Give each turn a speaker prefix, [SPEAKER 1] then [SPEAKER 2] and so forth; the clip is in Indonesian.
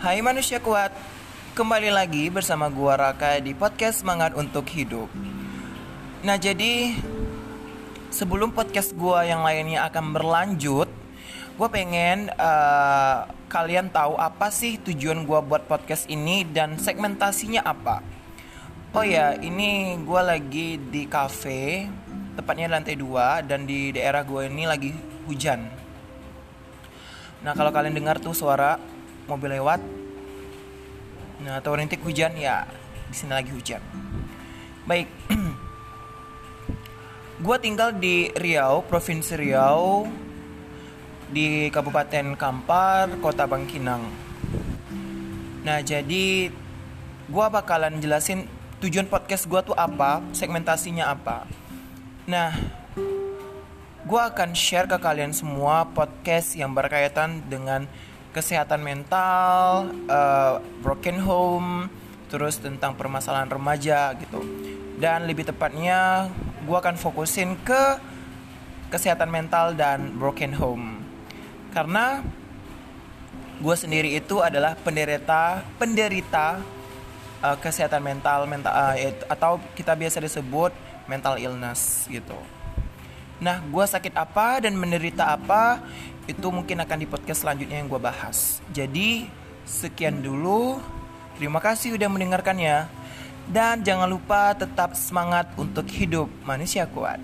[SPEAKER 1] Hai manusia kuat, kembali lagi bersama gua Raka di podcast Semangat untuk Hidup. Nah jadi sebelum podcast gua yang lainnya akan berlanjut, gua pengen uh, kalian tahu apa sih tujuan gua buat podcast ini dan segmentasinya apa. Oh ya, ini gua lagi di cafe, tepatnya lantai 2 dan di daerah gua ini lagi hujan. Nah kalau kalian dengar tuh suara mobil lewat. Nah atau rintik hujan ya di sini lagi hujan. Baik. Gue tinggal di Riau provinsi Riau di Kabupaten Kampar Kota Bangkinang. Nah jadi gue bakalan jelasin tujuan podcast gue tuh apa segmentasinya apa. Nah gue akan share ke kalian semua podcast yang berkaitan dengan kesehatan mental, uh, broken home, terus tentang permasalahan remaja gitu. Dan lebih tepatnya, gue akan fokusin ke kesehatan mental dan broken home. Karena gue sendiri itu adalah penderita penderita uh, kesehatan mental, mental uh, atau kita biasa disebut mental illness gitu. Nah, gue sakit apa dan menderita apa itu mungkin akan di podcast selanjutnya yang gue bahas. Jadi sekian dulu. Terima kasih udah mendengarkannya. Dan jangan lupa tetap semangat untuk hidup manusia kuat.